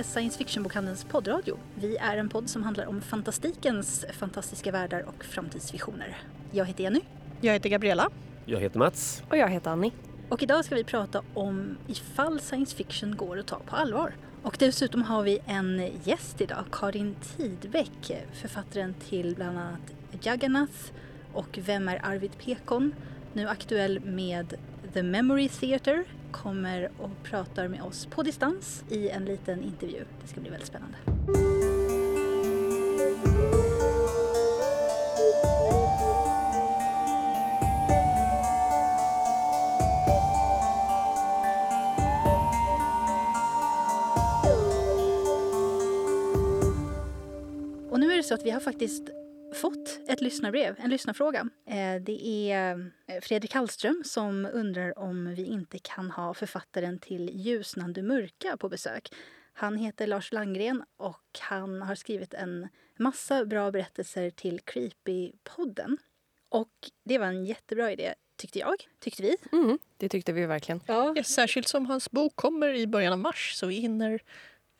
är Science Fiction-bokhandelns poddradio. Vi är en podd som handlar om fantastikens fantastiska världar och framtidsvisioner. Jag heter Jenny. Jag heter Gabriella. Jag heter Mats. Och jag heter Annie. Och idag ska vi prata om ifall science fiction går att ta på allvar. Och dessutom har vi en gäst idag, Karin Tidbeck, författaren till bland annat Jagannath och Vem är Arvid Pekon? Nu aktuell med The Memory Theatre, kommer och pratar med oss på distans i en liten intervju. Det ska bli väldigt spännande. Och nu är det så att vi har faktiskt fått ett lyssnarbrev, en lyssnarfråga. Eh, Det är eh, Fredrik Hallström som undrar om vi inte kan ha författaren till Ljusnande mörka på besök. Han heter Lars Langgren och han har skrivit en massa bra berättelser till Creepy-podden. Och det var en jättebra idé, tyckte jag. Tyckte vi. Mm, det tyckte vi verkligen. Ja. Ja, särskilt som hans bok kommer i början av mars så vi hinner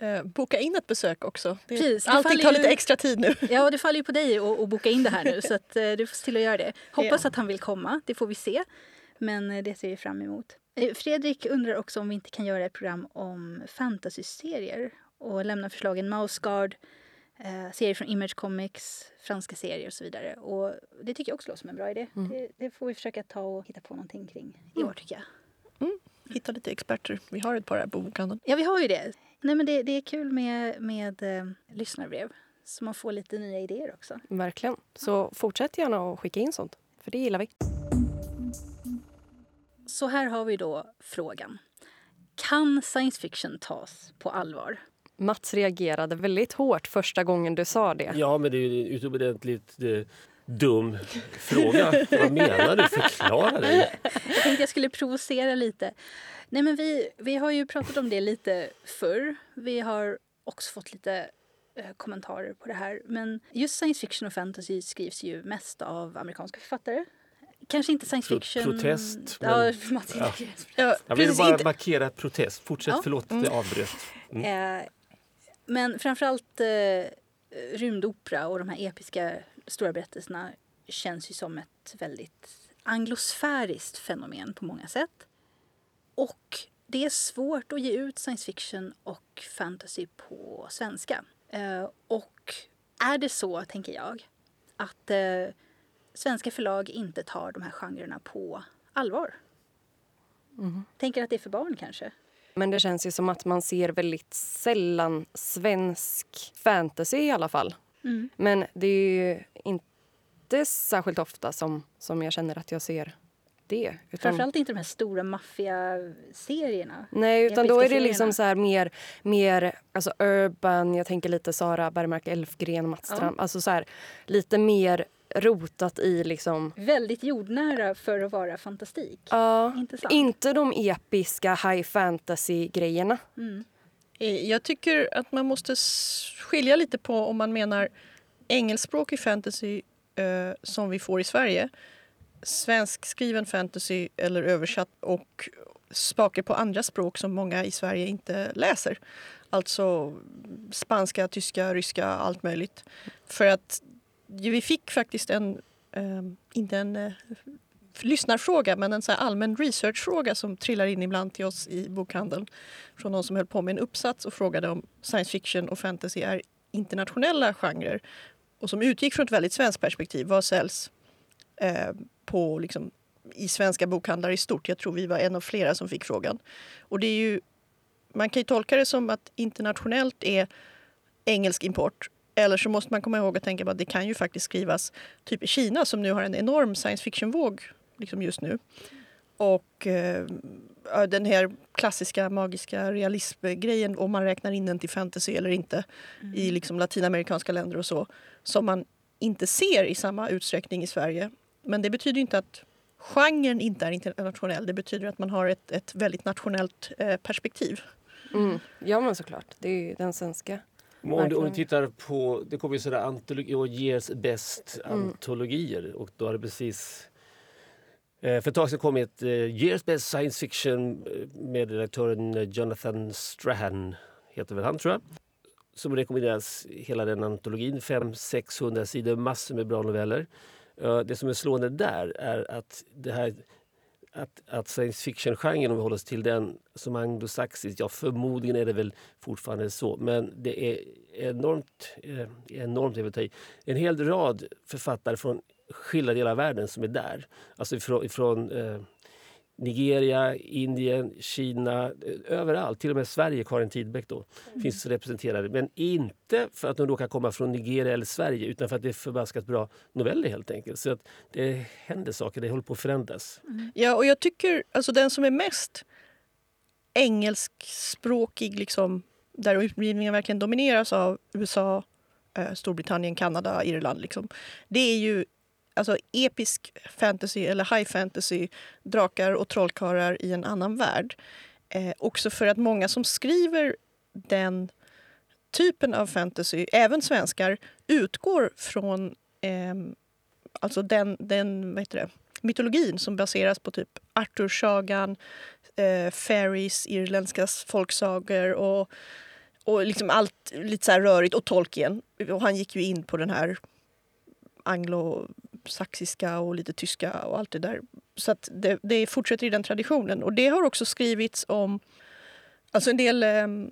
eh, boka in ett besök också. Det, Precis, det allting tar ju- lite extra tid nu. Ja, det faller ju på dig att, boka in det här nu så att, eh, du får se till att göra det. Hoppas Ja. att han vill komma, det får vi se. Men eh, det ser vi fram emot. Eh, Fredrik undrar också om vi inte kan göra ett program om fantasy-serier och lämna förslagen Mouse Guard, eh, serier från Image Comics, franska serier och så vidare. Och det tycker jag också låter som en bra idé. Det, det får vi försöka ta och hitta på någonting kring i år tycker jag. Hitta lite experter. Vi har ett par här på bokhandeln. Ja, vi har ju det. Nej, men det, det är kul med, med eh, lyssnarbrev så man får lite nya idéer också. Verkligen. Så fortsätt gärna att skicka in sånt, för det gillar vi. Så här har vi då frågan. Kan science fiction tas på allvar? Mats reagerade väldigt hårt första gången du sa det. Ja, men det är utomordentligt eh, dum fråga. Vad menar du? Förklara dig. Jag tänkte jag skulle provocera lite. Nej, men vi, vi har ju pratat om det lite förr. Vi har också fått lite eh, kommentarer på det här. Men just science fiction och fantasy skrivs ju mest av amerikanska författare. Kanske inte science Pro- fiction... protest, Ja, men- Mats ja. Ja, Jag vill precis, bara inte, markera protest. Fortsätt, Ja. förlåt att jag avbröt. Eh, men framförallt eh, rymdopera och de här episka stora berättelserna känns ju som ett väldigt anglosfäriskt fenomen på många sätt. Och det är svårt att ge ut science fiction och fantasy på svenska. Eh, och är det så, tänker jag, att eh, svenska förlag inte tar de här genrerna på allvar? Tänker att det är för barn kanske? Men det känns ju som att man ser väldigt sällan svensk fantasy i alla fall. Mm. Men det är ju inte särskilt ofta som, som jag känner att jag ser det. Utan, Framförallt inte de här stora maffiaserierna. nej, utan då är det liksom så här mer, mer alltså urban. Jag tänker lite Sara Bergmark Elfgren, Mats Ja. Strand. Alltså så här, lite mer rotat i liksom... Väldigt jordnära för att vara fantastik. Ja, Intressant. inte de episka high fantasy-grejerna. Mm. Eh, jag tycker att man måste skilja lite på om man menar engelskspråkig fantasy eh, som vi får i Sverige svenskskriven fantasy eller översatt och saker på andra språk som många i Sverige inte läser. Alltså spanska, tyska, ryska, allt möjligt. För att vi fick faktiskt en, eh, inte en eh, lyssnarfråga, men en så här allmän researchfråga som trillar in ibland till oss i bokhandeln från någon som höll på med en uppsats och frågade om science fiction och fantasy är internationella genrer och som utgick från ett väldigt svenskt perspektiv. Vad säljs eh, på, liksom, i svenska bokhandlar i stort? Jag tror vi var en av flera som fick frågan. Och det är ju, man kan ju tolka det som att internationellt är engelsk import eller så måste man komma ihåg att tänka på att det kan ju faktiskt skrivas typ i Kina som nu har en enorm science fiction-våg liksom just nu. Och eh, den här klassiska magiska realismgrejen, om man räknar in den till fantasy eller inte i liksom latinamerikanska länder och så, som man inte ser i samma utsträckning i Sverige. Men det betyder inte att genren inte är internationell. Det betyder att man har ett, ett väldigt nationellt eh, perspektiv. Mm. Ja, men såklart. Det är ju den svenska. Men Om du, om du tittar på, det kommer ju sådär antologi, och Years Best Mm. antologier och då har det precis Eh, för ett tag sedan kom ett eh, Years Best Science Fiction eh, med redaktören Jonathan Strahan heter väl han tror jag. Som rekommenderas hela den antologin. 500-600 sidor, massor med bra noveller. Det som är slående där är att det här att, att science fiction-genren, om vi håller oss till den som anglosaxisk, ja förmodligen är det väl fortfarande så, men det är enormt, eh, enormt jag vill ta i, en hel rad författare från skilda delar av världen som är där. Alltså ifrån, ifrån eh, Nigeria, Indien, Kina, eh, överallt. Till och med Sverige, Karin Tidbeck då, finns representerade. Men inte för att de råkar komma från Nigeria eller Sverige utan för att det är förbaskat bra noveller helt enkelt. Så att det händer saker, det håller på att förändras. Ja, och jag tycker alltså den som är mest engelskspråkig, liksom, där utgivningen verkligen domineras av USA, eh, Storbritannien, Kanada, Irland. Liksom, det är ju alltså, episk fantasy eller high fantasy, drakar och trollkarlar i en annan värld. Eh, också för att många som skriver den typen av fantasy, även svenskar, utgår från eh, alltså den, den vad heter det, mytologin som baseras på typ Arthursagan, eh, fairies, irländska folksagor och, och liksom allt lite så här rörigt. Och Tolkien. Och han gick ju in på den här anglo saxiska och lite tyska och allt det där. Så att det, det fortsätter i den traditionen. Och det har också skrivits om alltså en del ehm,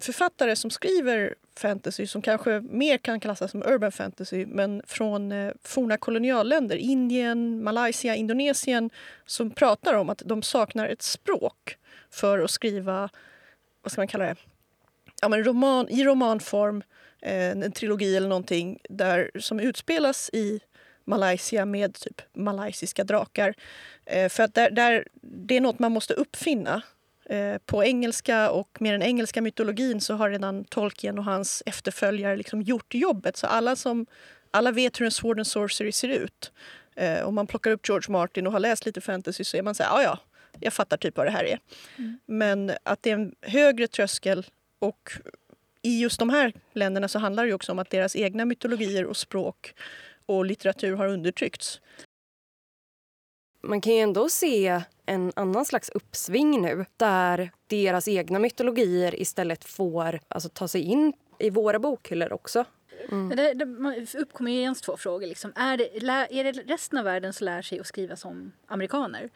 författare som skriver fantasy som kanske mer kan klassas som urban fantasy men från eh, forna kolonialländer, Indien, Malaysia, Indonesien som pratar om att de saknar ett språk för att skriva, vad ska man kalla det, ja, men roman, i romanform, eh, en trilogi eller någonting där, som utspelas i Malaysia med typ malaysiska drakar. Eh, för att där, där, det är något man måste uppfinna Eh, på engelska och med den engelska mytologin så har redan Tolkien och hans efterföljare liksom gjort jobbet. Så alla, som, alla vet hur en Sword and Sorcery ser ut. Eh, om man plockar upp George Martin och har läst lite fantasy så är man så här, ja ja, jag fattar typ vad det här är. Mm. Men att det är en högre tröskel och i just de här länderna så handlar det också om att deras egna mytologier och språk och litteratur har undertryckts. Man kan ju ändå se en annan slags uppsving nu där deras egna mytologier istället får alltså, ta sig in i våra bokhyllor också. Men Det, det uppkommer ju ens två frågor. Liksom. Är, det, är det resten av världen som lär sig att skriva som amerikaner?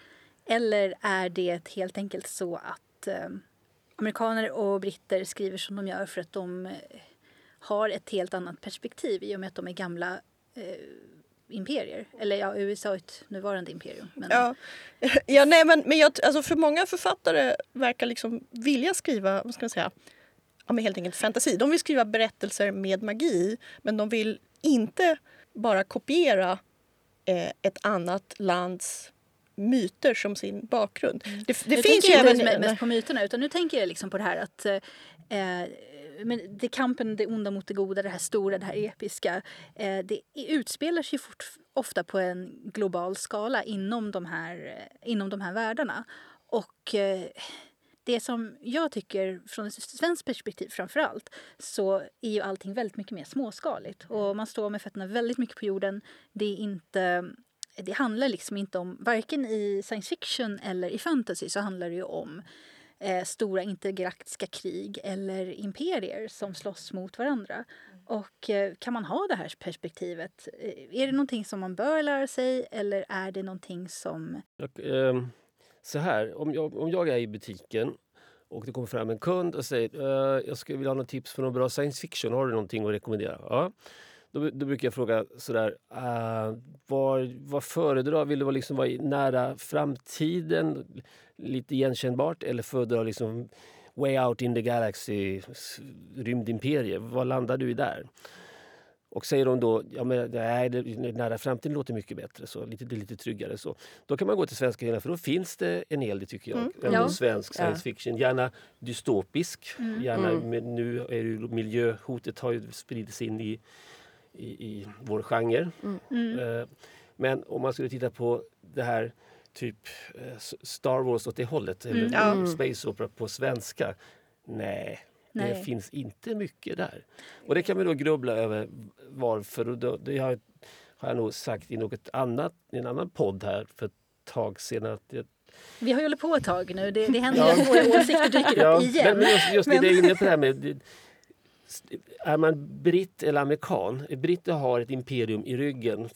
Eller är det helt enkelt så att eh, amerikaner och britter skriver som de gör för att de eh, har ett helt annat perspektiv i och med att de är gamla eh, imperier? Eller ja, USA är ett nuvarande imperium. Men, Ja, ja nej, men, men jag, alltså för många författare verkar liksom vilja skriva vad ska man säga, ja, men helt enkelt fantasi. De vill skriva berättelser med magi men de vill inte bara kopiera eh, ett annat lands myter som sin bakgrund. Det, det nu finns tänker jag inte mest på myterna utan nu tänker jag liksom på det här att eh, men det kampen, det onda mot det goda, det här stora, det här episka. Eh, det utspelar sig fort, ofta på en global skala inom de här, eh, inom de här världarna. Och eh, det som jag tycker från ett svenskt perspektiv framför allt så är ju allting väldigt mycket mer småskaligt. Och man står med fötterna väldigt mycket på jorden. Det är inte det handlar liksom inte om, varken i science fiction eller i fantasy så handlar det ju om eh, stora intergalaktiska krig eller imperier som slåss mot varandra. Och eh, kan man ha det här perspektivet? Eh, är det någonting som man bör lära sig eller är det någonting som... Och, eh, så här, om jag, om jag är i butiken och det kommer fram en kund och säger eh, jag skulle vilja ha något tips på någon bra science fiction. Har du någonting att rekommendera? Ja. Då, då brukar jag fråga sådär, eh, uh, vad, vad föredrar Vill du vara, liksom vara nära framtiden, lite igenkännbart eller föredrar liksom way out in the galaxy, rymdimperiet? Vad landar du i där? Och säger de då ja men nej, det, nära framtiden låter mycket bättre, så lite, det är lite tryggare. så. Då kan man gå till svenska hyllan för då finns det en hel del tycker jag. Mm. Ja. svensk science fiction. Gärna dystopisk. Gärna, Mm. men nu är det ju miljöhotet har ju spridits in i, i, i vår genre. Mm. Eh, Men om man skulle titta på det här typ eh, Star Wars åt det hållet, eller Mm. Ja. Mm. Space Opera på svenska. Nej, det Nej. finns inte mycket där. Och det kan man då grubbla över varför. Då, det har, har jag nog sagt i något annat, i en annan podd här för ett tag sedan att jag Vi har ju hållit på ett tag nu. Det, det händer Ja. att våra åsikter dyker Ja, upp igen. men, just, just det Men- du är inne på det här med det- är man britt eller amerikan? Britter har ett imperium i ryggen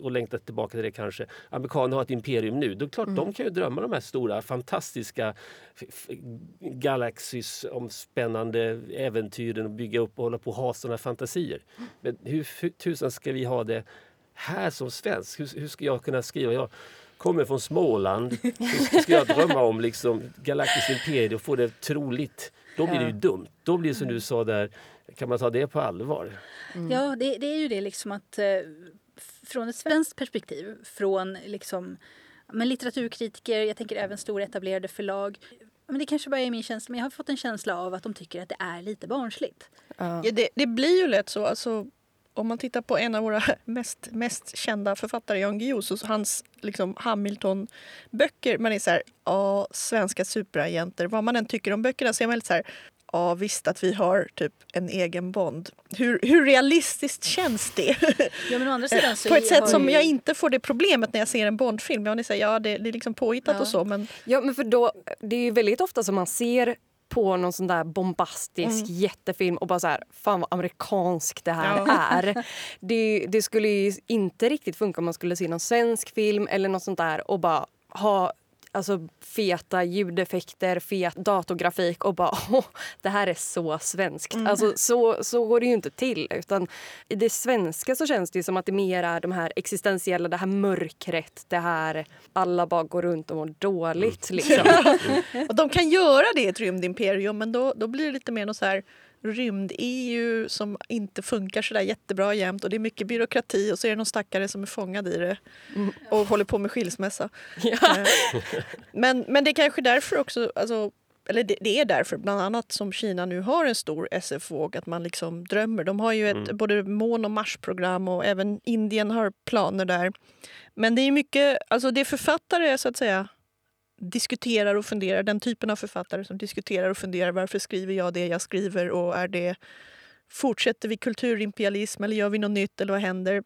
och längtar tillbaka till det kanske. Amerikaner har ett imperium nu. Då är klart, de kan ju drömma de här stora fantastiska galaxys om spännande äventyren och bygga upp och hålla på och ha sådana fantasier. Men hur tusan ska vi ha det här som svensk? Hur, hur ska jag kunna skriva? Jag kommer från Småland. Hur ska jag drömma om liksom galaktiskt imperium och få det troligt? Då blir det ju dumt. Då blir det som du sa där, kan man ta det på allvar? Ja, det, det är ju det liksom att eh, från ett svenskt perspektiv, från liksom, men litteraturkritiker, jag tänker även stora etablerade förlag. Men det kanske bara är min känsla, men jag har fått en känsla av att de tycker att det är lite barnsligt. Ja. Ja, det, det blir ju lätt så. Alltså, om man tittar på en av våra mest, mest kända författare, Jan Guillous, och hans liksom, Hamilton-böcker. Man är så här, ja, svenska superagenter. Vad man än tycker om böckerna så är man lite så här, ja visst att vi har typ en egen Bond. Hur, hur realistiskt känns det? Ja, men å andra sidan så på ett sätt som ju- jag inte får det problemet när jag ser en Bondfilm. Ja, ni säger, ja det, det är liksom påhittat Ja. och så men Ja, men för då, det är ju väldigt ofta som man ser på någon sån där bombastisk Mm. jättefilm och bara så här, fan vad amerikansk det här Ja. är. Det, det skulle ju inte riktigt funka om man skulle se någon svensk film eller något sånt där och bara ha alltså, feta ljudeffekter, fet datorgrafik och bara åh, det här är så svenskt. Mm. Alltså, så, så går det ju inte till. Utan I det svenska så känns det ju som att det mer är de här existentiella, det här mörkret, det här alla bara går runt och mår dåligt. Liksom. Och de kan göra det i ett rymdimperium men då, då blir det lite mer något så här rymd-EU som inte funkar så där jättebra jämt och det är mycket byråkrati och så är det någon stackare som är fångad i det och håller på med skilsmässa. Ja. Eh, Men, men det är kanske därför också, alltså, eller det, det är därför bland annat som Kina nu har en stor SF-våg, att man liksom drömmer. De har ju ett både mån och Mars-program och även Indien har planer där. Men det är mycket, alltså det är författare så att säga diskuterar och funderar, den typen av författare som diskuterar och funderar varför skriver jag det jag skriver och är det fortsätter vi kulturimperialism eller gör vi något nytt eller vad händer?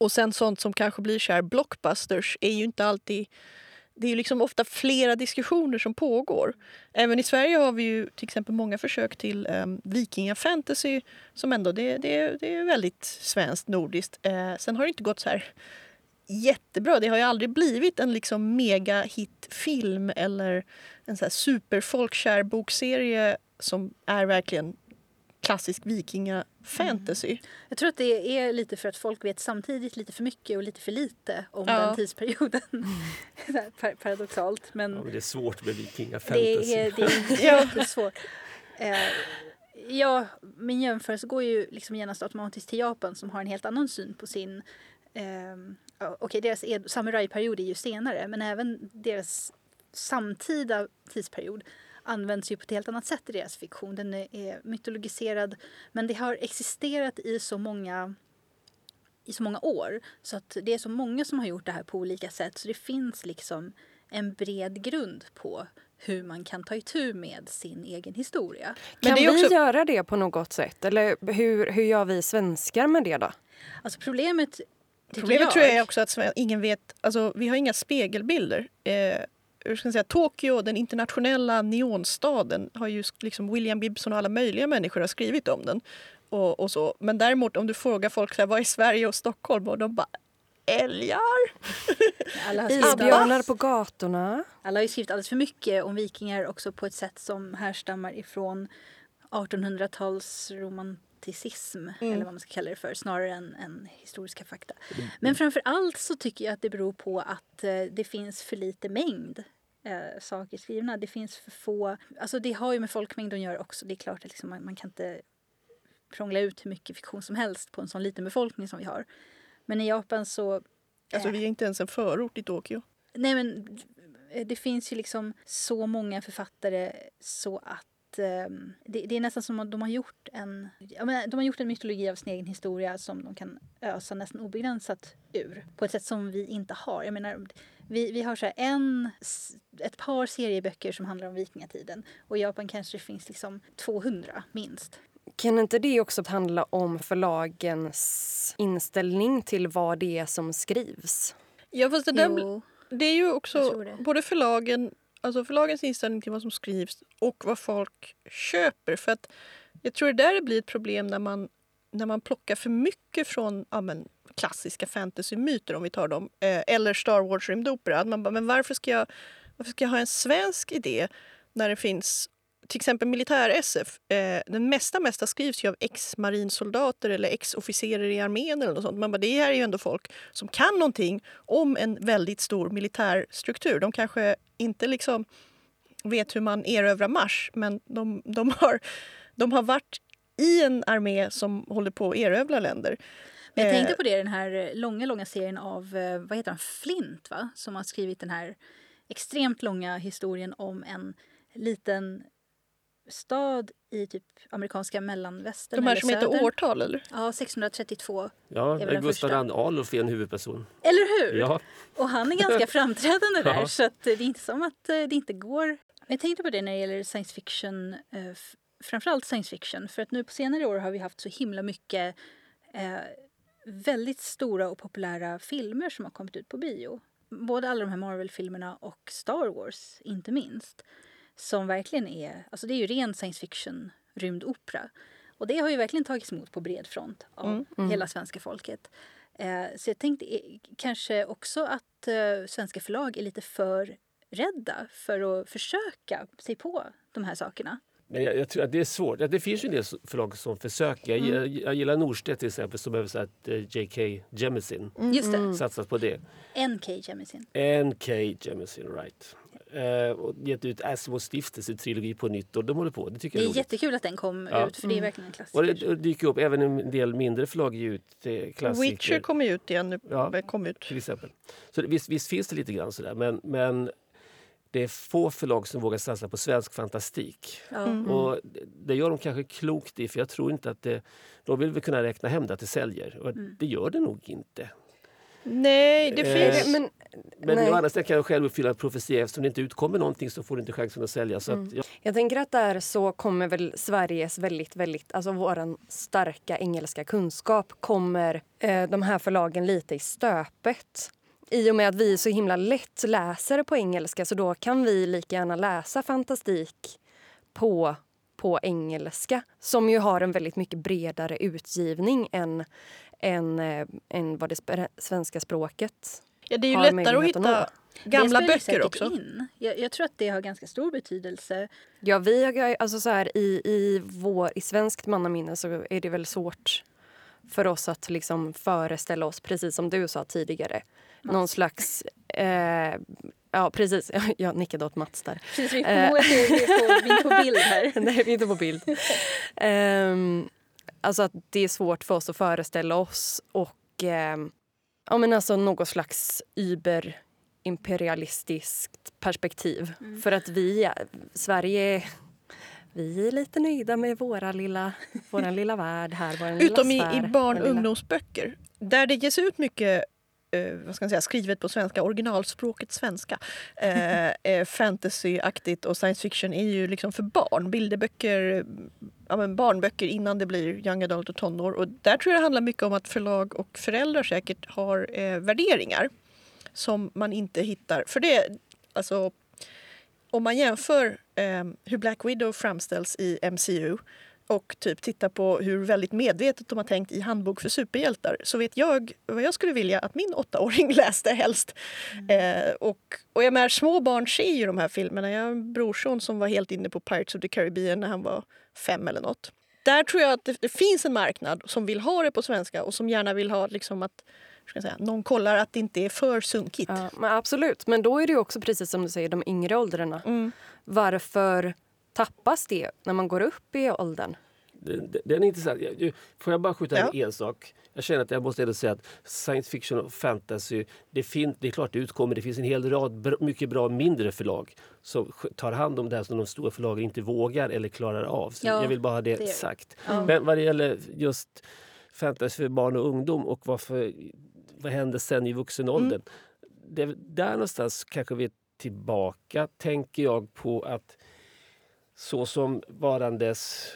Och sen sånt som kanske blir så här blockbusters är ju inte alltid det är ju liksom ofta flera diskussioner som pågår. Även i Sverige har vi ju till exempel många försök till ehm, um, vikingafantasy som ändå det, det, det är väldigt svenskt, nordiskt. Eh, sen har det inte gått så här jättebra. Det har ju aldrig blivit en liksom mega hitfilm eller en så här superfolkkär bokserie som är verkligen klassisk vikingafantasy. Jag tror att det är lite för att folk vet samtidigt lite för mycket och lite för lite om Ja. den tidsperioden. Här par- Paradoxalt. Men Ja, men det är svårt med vikingafantasy. det är, det är Ja. jättesvårt. Eh, ja, min jämförelse går ju liksom genast automatiskt till Japan som har en helt annan syn på sin... ehm, Okej, deras ed- samurajperiod är ju senare men även deras samtida tidsperiod används ju på ett helt annat sätt i deras fiktion. Den är- mytologiserad men det har existerat i så många i så många år. Så att det är så många som har gjort det här på olika sätt. Så det finns liksom en bred grund på hur man kan ta itu med sin egen historia. Men kan det är vi också- göra det på något sätt? Eller hur, hur gör vi svenskar med det då? Alltså problemet Problemet jag, tror jag är också att ingen vet, alltså vi har inga spegelbilder. Eh, hur ska jag säga, Tokyo, den internationella neonstaden, har ju liksom William Gibson och alla möjliga människor har skrivit om den. Och, och så. Men däremot om du frågar folk vad är Sverige och Stockholm? Och de bara älgar. alla, har skrivit, Isbjörnar på gatorna. alla har ju skrivit alldeles för mycket om vikingar också på ett sätt som härstammar ifrån 1800-tals romanticism eller vad man ska kalla det för snarare än, än historiska fakta. Men framför allt så tycker jag att det beror på att eh, det finns för lite mängd eh, saker skrivna. Det finns för få, alltså det har ju med folkmängd att göra också. Det är klart att liksom man, man kan inte prångla ut hur mycket fiktion som helst på en sån liten befolkning som vi har. Men i Japan så Alltså vi är inte ens en förort i Tokyo. Nej men eh, det finns ju liksom så många författare så att ehm, det, det är nästan som att de har gjort en jag menar, de har gjort en mytologi av sin egen historia som de kan ösa nästan obegränsat ur på ett sätt som vi inte har. Jag menar, vi, vi har så här en, ett par serieböcker som handlar om vikingatiden och i Japan kanske det finns liksom 200 minst. Kan inte det också handla om förlagens inställning till vad det är som skrivs? Ja fast det där, det är ju Jag också både förlagen, alltså förlagens inställning till vad som skrivs och vad folk köper. För att jag tror det där blir ett problem när man, när man plockar för mycket från ja, men, klassiska fantasymyter, om vi tar dem, eh, eller Star Wars rymdopera. Att man bara, men varför ska, jag, varför ska jag ha en svensk idé när det finns till exempel militär-SF, eh, den mesta mesta skrivs ju av ex-marinsoldater eller ex-officerer i armén eller något sånt. Man bara, det här är ju ändå folk som kan någonting om en väldigt stor militär struktur. De kanske inte liksom vet hur man erövrar Mars, men de, de, har, de har varit i en armé som håller på att erövra länder. Men jag Eh, tänkte på det, den här långa, långa serien av, eh, vad heter han, Flint va? Som har skrivit den här extremt långa historien om en liten stad i typ amerikanska mellanvästern De här eller som heter årtal, eller? Ja, 632. Ja, Det är Gustav. II Adolf är en huvudperson. Eller hur? Ja, Och han är ganska framträdande där Ja. så att det är inte som att eh, det inte går. Men jag tänkte på det när det gäller science fiction, eh, framförallt science fiction. För att nu på senare år har vi haft så himla mycket eh, väldigt stora och populära filmer som har kommit ut på bio. Både alla de här Marvel-filmerna och Star Wars inte minst. Som verkligen är, alltså det är ju ren science fiction rymdopera. Och det har ju verkligen tagits emot på bred front av hela svenska folket. Eh, så jag tänkte eh, kanske också att eh, svenska förlag är lite för rädda för att försöka sig på de här sakerna. men jag, jag tror att det är svårt. Det finns ju en del förlag som försöker. Jag, gillar- jag gillar Norstedt till exempel som översatt eh, J.K. Jemisin. Just det, Satsat på det. N.K. Jemisin. N.K. Jemisin, right. Eh, och gett ut Asimovs stiftelse-trilogi på nytt och de håller på. Det tycker Det jag är roligt. jättekul att den kom Ja. ut för det är verkligen en klassiker. Och det, det dyker upp även en del mindre förlag ger ut eh, klassiker. Witcher kommer ju ut igen nu. Ja. Kom ut. till exempel. Så det, visst, visst finns det lite grann sådär men, men det är få förlag som vågar satsa på svensk fantastik. ja. Mm. Och det- det gör de kanske klokt i för jag tror inte att det... De vill väl kunna räkna hem det att det säljer och Mm. det gör det nog inte. Nej, det Eh, finns... Men, Men nej. å andra sidan kan jag själv uppfylla en profetia. Eftersom det inte utkommer någonting så får du inte chansen att sälja. Så Mm. att, ja, Jag tänker att där så kommer väl Sveriges väldigt, väldigt, alltså våran starka engelska kunskap kommer eh, de här förlagen lite i stöpet. I och med att vi är så himla lätt läser på engelska så då kan vi lika gärna läsa fantastik på, på engelska som ju har en väldigt mycket bredare utgivning än, än, eh, än vad det svenska språket ja, det är ju lättare att att hitta Det gamla böcker också. In. Jag, jag tror att det har ganska stor betydelse. Ja, vi har, alltså så här, i, i, vår, I svenskt mannaminne så är det väl svårt för oss att liksom föreställa oss, precis som du sa tidigare, någon slags... Eh, ja, precis. Jag nickade åt Mats där. Precis, vi Eh. kommer ihåg att det är på, vi är inte på bild här. Nej, vi är inte på bild. Ehm, alltså att det är svårt för oss att föreställa oss och ehm, ja, men alltså något slags überimperialistiskt perspektiv. För att vi, Sverige, vi är lite nöjda med våra lilla, våran lilla värld här. Våran lilla Utom i, sfär, i barn vår och ungdomsböcker. Där det ges ut mycket eh, vad ska man säga, skrivet på svenska, originalspråket svenska. Eh, eh, fantasyaktigt och science fiction är ju liksom för barn. Bilderböcker, ja, men barnböcker innan det blir young adult och tonår. Och där tror jag det handlar mycket om att förlag och föräldrar säkert har eh, värderingar som man inte hittar. För det, alltså, om man jämför eh, hur Black Widow framställs i MCU och typ tittar på hur väldigt medvetet de har tänkt i Handbok för superhjältar så vet jag vad jag skulle vilja att min åttaåring läste helst. Eh, och, och jag menar, små barn ser ju de här filmerna. Jag har en brorson som var helt inne på Pirates of the Caribbean när han var fem eller nåt. Där tror jag att det, det finns en marknad som vill ha det på svenska och som gärna vill ha liksom att ska säga, någon kollar att det inte är för sunkigt. Ja, men absolut, men då är det ju också precis som du säger, de yngre åldrarna. Mm. Varför tappas det när man går upp i åldern? Den, den är intressant. Får jag bara skjuta in Ja. en sak? Jag känner att jag måste ändå säga att science fiction och fantasy, det, fin- det är klart det utkommer. Det finns en hel rad br- mycket bra mindre förlag som tar hand om det här som de stora förlagen inte vågar eller klarar av. Så Ja, jag vill bara ha det, det- sagt. Ja. Men vad det gäller just fantasy för barn och ungdom och varför, vad händer sen i vuxen ålder? Det, väl där någonstans kanske vi är tillbaka, tänker jag på att så som varandes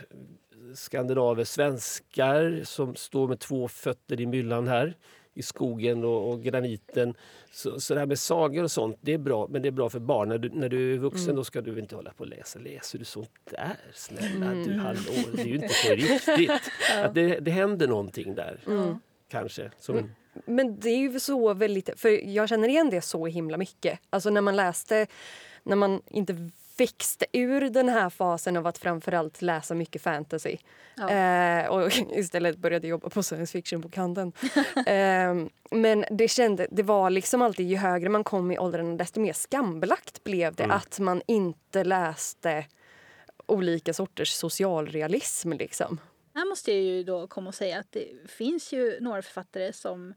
skandinaver, svenskar som står med två fötter i myllan här i skogen och, och graniten. Så, så det här med sagor och sånt, det är bra, men det är bra för barn. När du, när du är vuxen Mm. då ska du inte hålla på och läsa. Läser du sånt där? Snälla Mm. du, hallå, det är ju inte på riktigt. Att det, det händer någonting där, Mm. kanske. Som en, Men det är ju så väldigt... För jag känner igen det så himla mycket. Alltså när man läste... När man inte växte ur den här fasen av att framförallt läsa mycket fantasy Ja. eh, och istället började jobba på science fiction-bokhandeln. eh, men det, kände, det var liksom alltid, ju högre man kom i åldrarna desto mer skambelagt blev det Mm. att man inte läste olika sorters socialrealism. Liksom. Här måste jag ju då komma och säga att det finns ju några författare som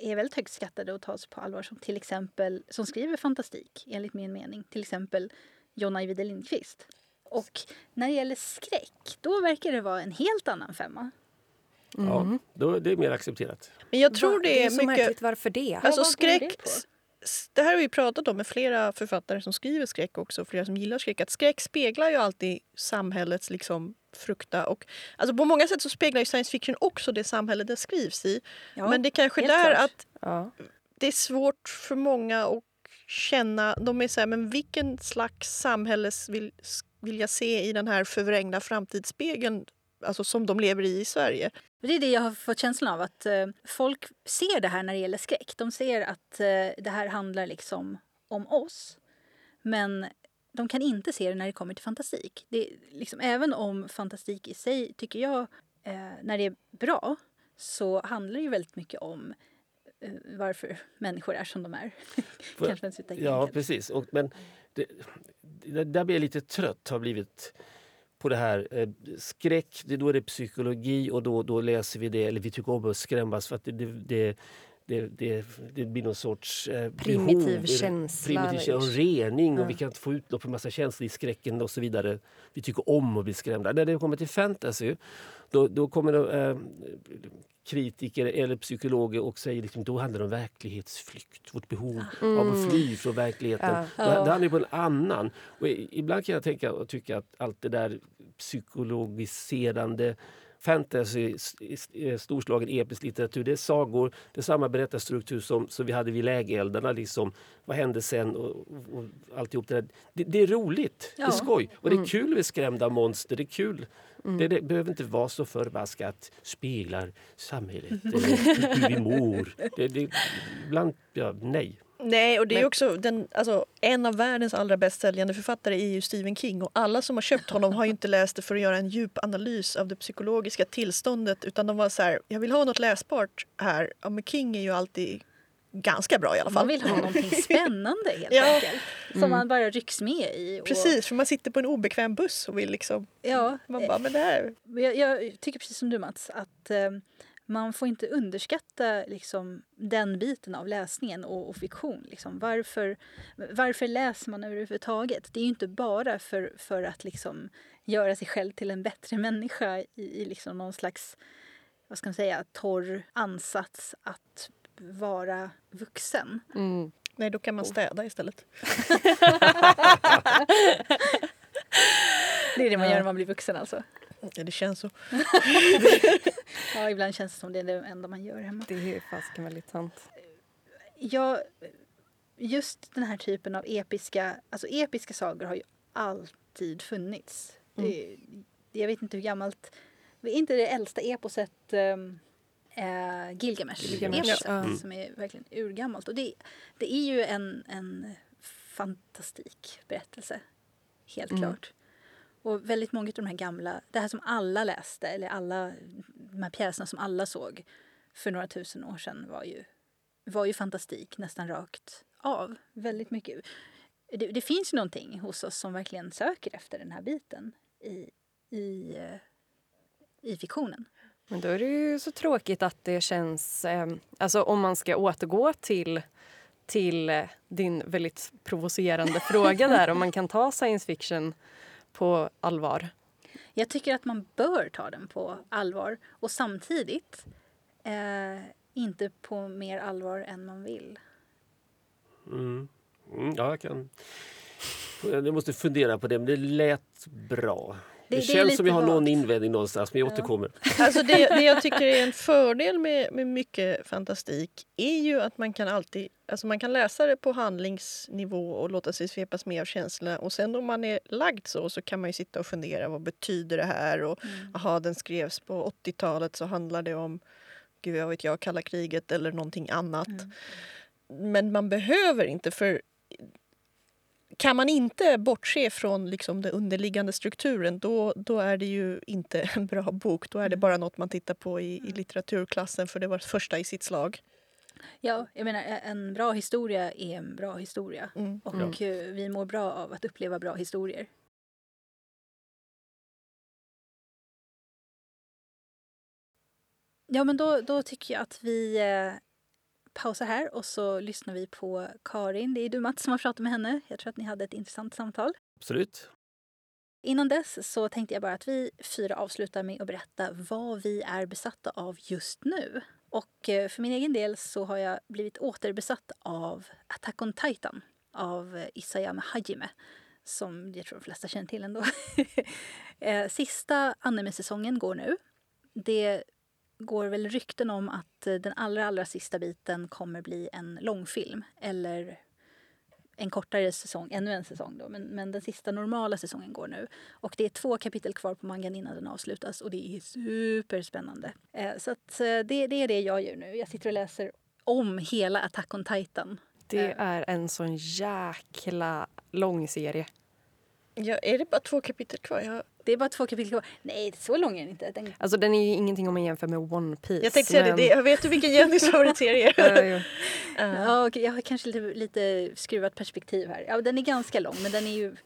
är väldigt högt skattade och tas på allvar som till exempel som skriver fantastik enligt min mening. Till exempel Jonna Ajvide Lindqvist. Och när det gäller skräck, då verkar det vara en helt annan femma. ja, då, det är mer accepterat. Men jag tror Va? det är, så mycket... märkligt. Varför det? Alltså det skräck... Det här har vi pratat om med flera författare som skriver skräck också, flera som gillar skräck. Att skräck speglar ju alltid samhällets liksom frukta. Och, alltså på många sätt så speglar ju science fiction också det samhälle det skrivs i. Ja, Men det är kanske där klart. att Ja. det är svårt för många att känna. De är så här, men vilken slags samhälle vill, vill jag se i den här förvrängda framtidsspegeln alltså som de lever i i Sverige? Det är det jag har fått känslan av. att eh, Folk ser det här när det gäller skräck. De ser att eh, det här handlar liksom om oss. Men de kan inte se det när det kommer till fantastik. Det är liksom, även om fantastik i sig, tycker jag, eh, när det är bra så handlar det ju väldigt mycket om eh, varför människor är som de är. Får- Kanske en citat Ja, precis. Och, men det, det, där blir jag lite trött, har blivit på det här. Eh, skräck, det, då är det psykologi och då, då läser vi det, eller vi tycker om att skrämmas för att det, det, det, det, det, det blir någon sorts eh, Primitiv behov, känsla. primitiv känsla och rening Ja. och vi kan inte få utlopp för massa känslor i skräcken och så vidare. Vi tycker om att bli skrämda. När det kommer till fantasy då, då kommer det, eh, kritiker eller psykologer och säger liksom, då handlar det om verklighetsflykt. Vårt behov av att fly från verkligheten. Ja. Det, det handlar på en annan. Och ibland kan jag tänka och tycka att allt det där psykologiserande fantasy, eh, storslagen episk litteratur, det är sagor, det är samma berättarstruktur som, som vi hade vid lägereldarna. Liksom. Vad hände sen? Och, och, alltihop det, där. Det, det är roligt, det är Ja. skoj. Och det är kul med skrämda monster. Det är kul. Mm. Det, det behöver inte vara så förbaskat speglar samhället, eller hur vi mår. Det, det, ibland, ja, nej. Nej, och det är också den, alltså, en av världens allra bäst säljande författare är ju Stephen King och alla som har köpt honom har ju inte läst det för att göra en djup analys av det psykologiska tillståndet utan de var så här, jag vill ha något läsbart här. Ja, men King är ju alltid ganska bra i alla Man fall. vill ha någonting spännande helt Ja. enkelt. Som man bara rycks med i. Och, Precis, för man sitter på en obekväm buss och vill liksom, Ja, man bara, men det här, Jag, jag tycker precis som du Mats att eh, man får inte underskatta liksom, den biten av läsningen och, och fiktion. Liksom. Varför, varför läser man överhuvudtaget? Det är ju inte bara för, för att liksom, göra sig själv till en bättre människa i, i liksom någon slags vad ska man säga, torr ansats att vara vuxen. Mm. nej då kan man städa istället. Det är det man gör när man blir vuxen alltså. Ja, det känns så. Ja, ibland känns det som det är det enda man gör hemma. Det är fasiken väldigt sant. Ja, just den här typen av episka, alltså episka sagor har ju alltid funnits. Det, jag vet inte hur gammalt, är inte det äldsta eposet um, äh, Gilgamesh? Gilgamesh, eposet, ja. Mm. Som är verkligen urgammalt. Och det, det är ju en, en fantastik berättelse, helt Mm. klart. Och väldigt många av de här gamla, det här som alla läste, eller alla de här pjäserna som alla såg för några tusen år sedan var ju, var ju fantastik nästan rakt av. Väldigt mycket. Det, det finns ju någonting hos oss som verkligen söker efter den här biten i, i, eh, i fiktionen. Men då är det ju så tråkigt att det känns... Eh, alltså om man ska återgå till, till eh, din väldigt provocerande fråga där om man kan ta science fiction på allvar. Jag tycker att man bör ta den på allvar och samtidigt eh, inte på mer allvar än man vill. Mm. Mm, ja, jag kan... Jag måste fundera på det, men det lät bra. Det, det känns lite som jag har någon invändning någonstans, men jag återkommer. Alltså det, det jag tycker är en fördel med, med mycket fantastik är ju att man kan alltid alltså man kan läsa det på handlingsnivå och låta sig svepas med av känslorna. Och sen om man är lagd så, så kan man ju sitta och fundera vad betyder det här? Och Mm. aha, den skrevs på 80-talet så handlar det om gud jag vet jag, kalla kriget eller någonting annat. Mm. Men man behöver inte för kan man inte bortse från liksom den underliggande strukturen då, då är det ju inte en bra bok. Då är det Mm. bara något man tittar på i, i litteraturklassen för det var första i sitt slag. Ja, jag menar en bra historia är en bra historia. Mm. Och eh, vi mår bra av att uppleva bra historier. Ja, men då, då tycker jag att vi pausar här och så lyssnar vi på Karin. Det är du Mats som har pratat med henne. Jag tror att ni hade ett intressant samtal. Absolut. Innan dess så tänkte jag bara att vi fyra avslutar med att berätta vad vi är besatta av just nu. Och eh, för min egen del så har jag blivit återbesatt av Attack on Titan av Isayama Hajime som jag tror de flesta känner till ändå. Eh, Sista anime-säsongen går nu. Det går väl rykten om att eh, den allra, allra sista biten kommer bli en långfilm eller en kortare säsong, ännu en säsong då, men, men den sista normala säsongen går nu. Och det är två kapitel kvar på mangan innan den avslutas och det är superspännande. Eh, så att, eh, det, det är det jag gör nu. Jag sitter och läser om hela Attack on Titan. Det är en sån jäkla lång serie. Ja, är det bara två kapitel kvar? Jag, Det är bara två kapitel kvar. Nej, så lång är den inte. Den, Alltså den är ju ingenting om man jämför med One Piece. jag tänkte säga det, men-. Jag vet du vilken Jennys favoritserie är? ja. Ja. ja, okej, jag har kanske lite, lite skruvat perspektiv här. Ja, den är ganska lång, men den är ju,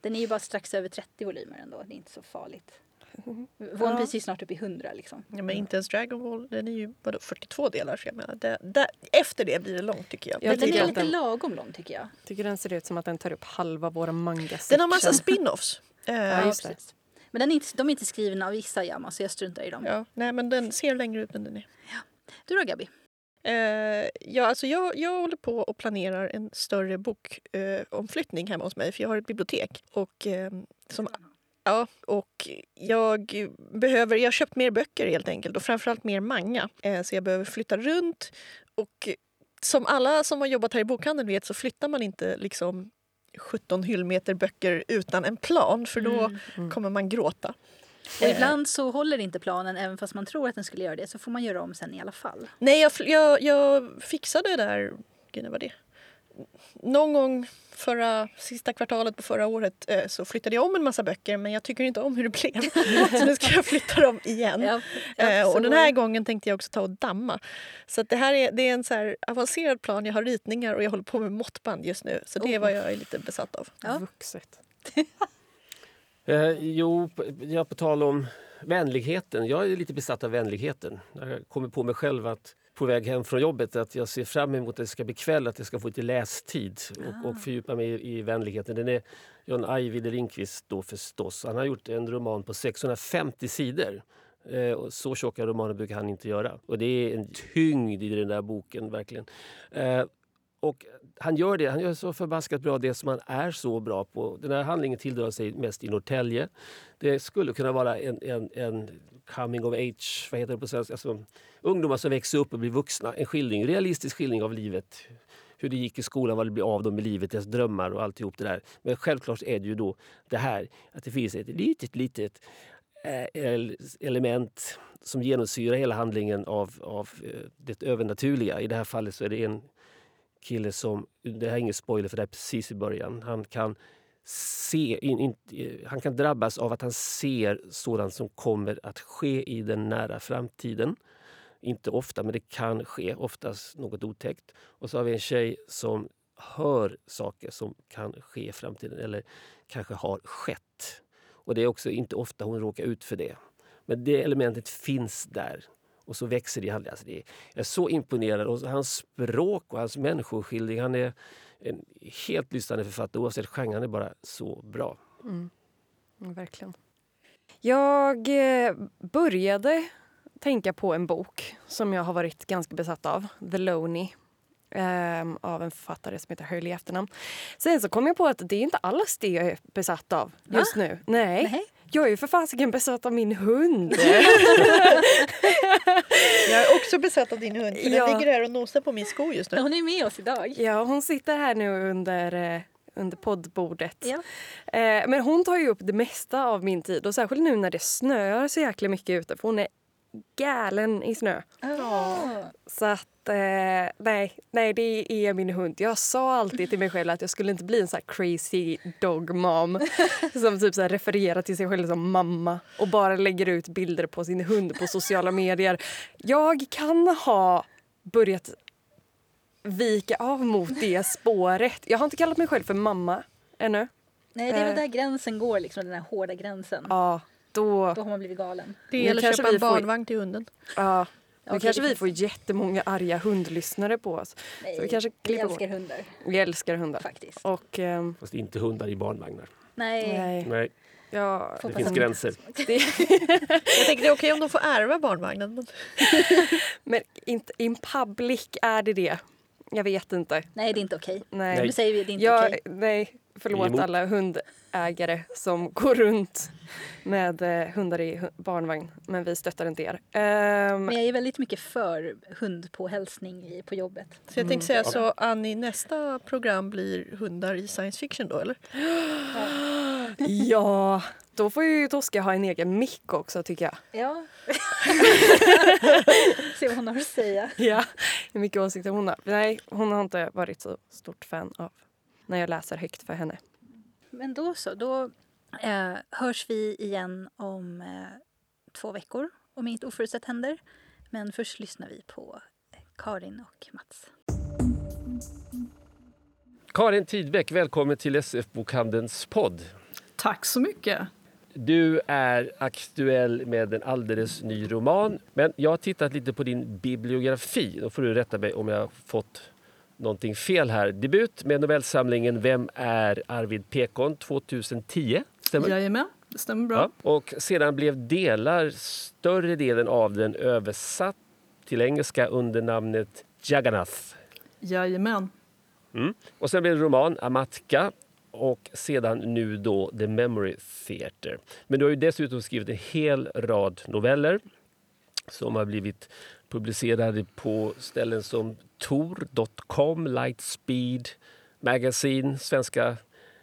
den är ju bara strax över 30 volymer ändå. Det är inte så farligt. One Ja. Piece är snart uppe i 100 liksom. Ja, men inte ens Dragon Ball, den är ju vadå, 42 delar. Så jag menar, det, det, efter det blir det långt tycker jag. Jag Men den är lite den- lagom lång tycker jag. tycker den ser ut som att den tar upp halva våra manga Den har massa spin-offs. Eh, Ja, just det. precis. Men den är inte, de är inte skrivna av Isayama så jag struntar i dem. ja, nej, men den ser längre ut än den är. Du då Gabi? Eh, ja, alltså jag, jag håller på och planerar en större bokomflyttning eh, omflyttning hemma hos mig för jag har ett bibliotek. Och, eh, som, ja, och jag behöver, jag har köpt mer böcker helt enkelt och framförallt mer manga. Eh, så jag behöver flytta runt. Och som alla som har jobbat här i bokhandeln vet så flyttar man inte liksom 17 hyllmeter böcker utan en plan för då Mm. kommer man gråta. Och ibland så håller inte planen även fast man tror att den skulle göra det så får man göra om sen i alla fall. Nej, jag, jag, jag fixade det där, gud, när var det? Någon gång förra, sista kvartalet på förra året eh, så flyttade jag om en massa böcker men jag tycker inte om hur det blev. så nu ska jag flytta dem igen. Ja, Eh, och den här gången tänkte jag också ta och damma. Så att det här är, det är en så här avancerad plan. Jag har ritningar och jag håller på med måttband just nu. Så det är Oh. vad jag är lite besatt av. Ja. Vuxet. Eh, jo, p- ja, på tal om vänligheten. Jag är lite besatt av vänligheten. Jag kommer på mig själv att på väg hem från jobbet att jag ser fram emot att det ska bli kväll, att jag ska få lite lästid och, och fördjupa mig i, i vänligheten. Den är John Ajvide Lindqvist då förstås. Han har gjort en roman på 650 sidor. Eh, så tjocka romaner brukar han inte göra. Och det är en tyngd i den där boken, verkligen. Eh, och han gör det. Han gör så förbaskat bra det som han är så bra på. Den här handlingen tilldrar sig mest i Norrtälje. Det skulle kunna vara en, en, en coming of age, vad heter det på svenska? Alltså, ungdomar som växer upp och blir vuxna. En skildring, realistisk skildring av livet. Hur det gick i skolan, vad det blir av dem i livet, deras drömmar och alltihop det där. Men självklart är det ju då det här att det finns ett litet, litet eh, element som genomsyrar hela handlingen av, av eh, det övernaturliga. I det här fallet så är det en kille som, det här är ingen spoiler för det är precis i början, han kan se, in, in, eh, han kan drabbas av att han ser sådant som kommer att ske i den nära framtiden. Inte ofta, men det kan ske. Oftast något otäckt. Och så har vi en tjej som hör saker som kan ske i framtiden eller kanske har skett. Och det är också inte ofta hon råkar ut för det. Men det elementet finns där. Och så växer det. Alltså det är, jag är så imponerad. Och hans språk och hans människoskildring. Han är en helt lysande författare oavsett genre. Han är bara så bra. Mm. Verkligen. Jag eh, började tänka på en bok som jag har varit ganska besatt av. The Loney. ehm, av en författare som heter Hurley i efternamn. Sen så kom jag på att det är inte alls det jag är besatt av just nu. Nej. Nej. Jag är ju för fasiken besatt av min hund. Jag är också besatt av din hund. För Ja. Den ligger här och nosar på min sko just nu. Hon är med oss idag. ja, hon sitter här nu under, eh, under poddbordet. Ja. Eh, men hon tar ju upp det mesta av min tid och särskilt nu när det snöar så jäkla mycket ute för hon är galen i snö. Ah. Så att eh, nej, nej, det är min hund. Jag sa alltid till mig själv att jag skulle inte bli en sån crazy dog mom som typ så här refererar till sig själv som mamma och bara lägger ut bilder på sin hund på sociala medier. Jag kan ha börjat vika av mot det spåret. Jag har inte kallat mig själv för mamma ännu. Nej, det är väl Eh. där gränsen går, liksom, den här hårda gränsen. Ja, då... Då har man blivit galen. Det gäller att kanske köpa en barnvagn till hunden. Ja, nu Okej, kanske vi får jättemånga arga hundlyssnare på oss. Nej, Så vi kanske vi älskar hundar Vi älskar hundar. faktiskt. Och ehm, Fast inte hundar i barnvagnar. Nej. nej, Nej, ja, det finns på. gränser. det, Jag tänker det är okej om de får ärva barnvagnen. Men inte in public är det det. Jag vet inte. Nej, det är inte okej. Nej, Nu säger vi det är inte okej. nej är förlåt emot. alla hundägare som går runt med eh, hundar i barnvagn. Men vi stöttar inte er. Ehm, Men jag är väldigt mycket för hundpåhälsning i- på jobbet. Så jag tänkte säga så Annie, nästa program blir hundar i science fiction då eller? ja, då får ju Tosca ha en egen mick också tycker jag. Ja. Se vad hon har att säga. Ja, hur mycket åsikter hon har. Nej, hon har inte varit så stort fan av när jag läser högt för henne. Men då så, då eh, hörs vi igen om eh, två veckor om inget oförutsett händer. Men först lyssnar vi på Karin och Mats. Karin Tidbeck, välkommen till SF-bokhandelns podd. Tack så mycket. Du är aktuell med en alldeles ny roman. Men jag har tittat lite på din bibliografi. Då får du rätta mig om jag har fått någonting fel här. Debut med novellsamlingen Vem är Arvid Pekon 2010. Stämmer? Jajamän, det stämmer bra. Ja. Och sedan blev delar, större delen av den översatt till engelska under namnet Jagannath. Jajamän. Mm. Och sen blev det roman Amatka och sedan nu då The Memory Theatre. Men du har ju dessutom skrivit en hel rad noveller som har blivit publicerade på ställen som Tor.com, Lightspeed Magazine, Svenska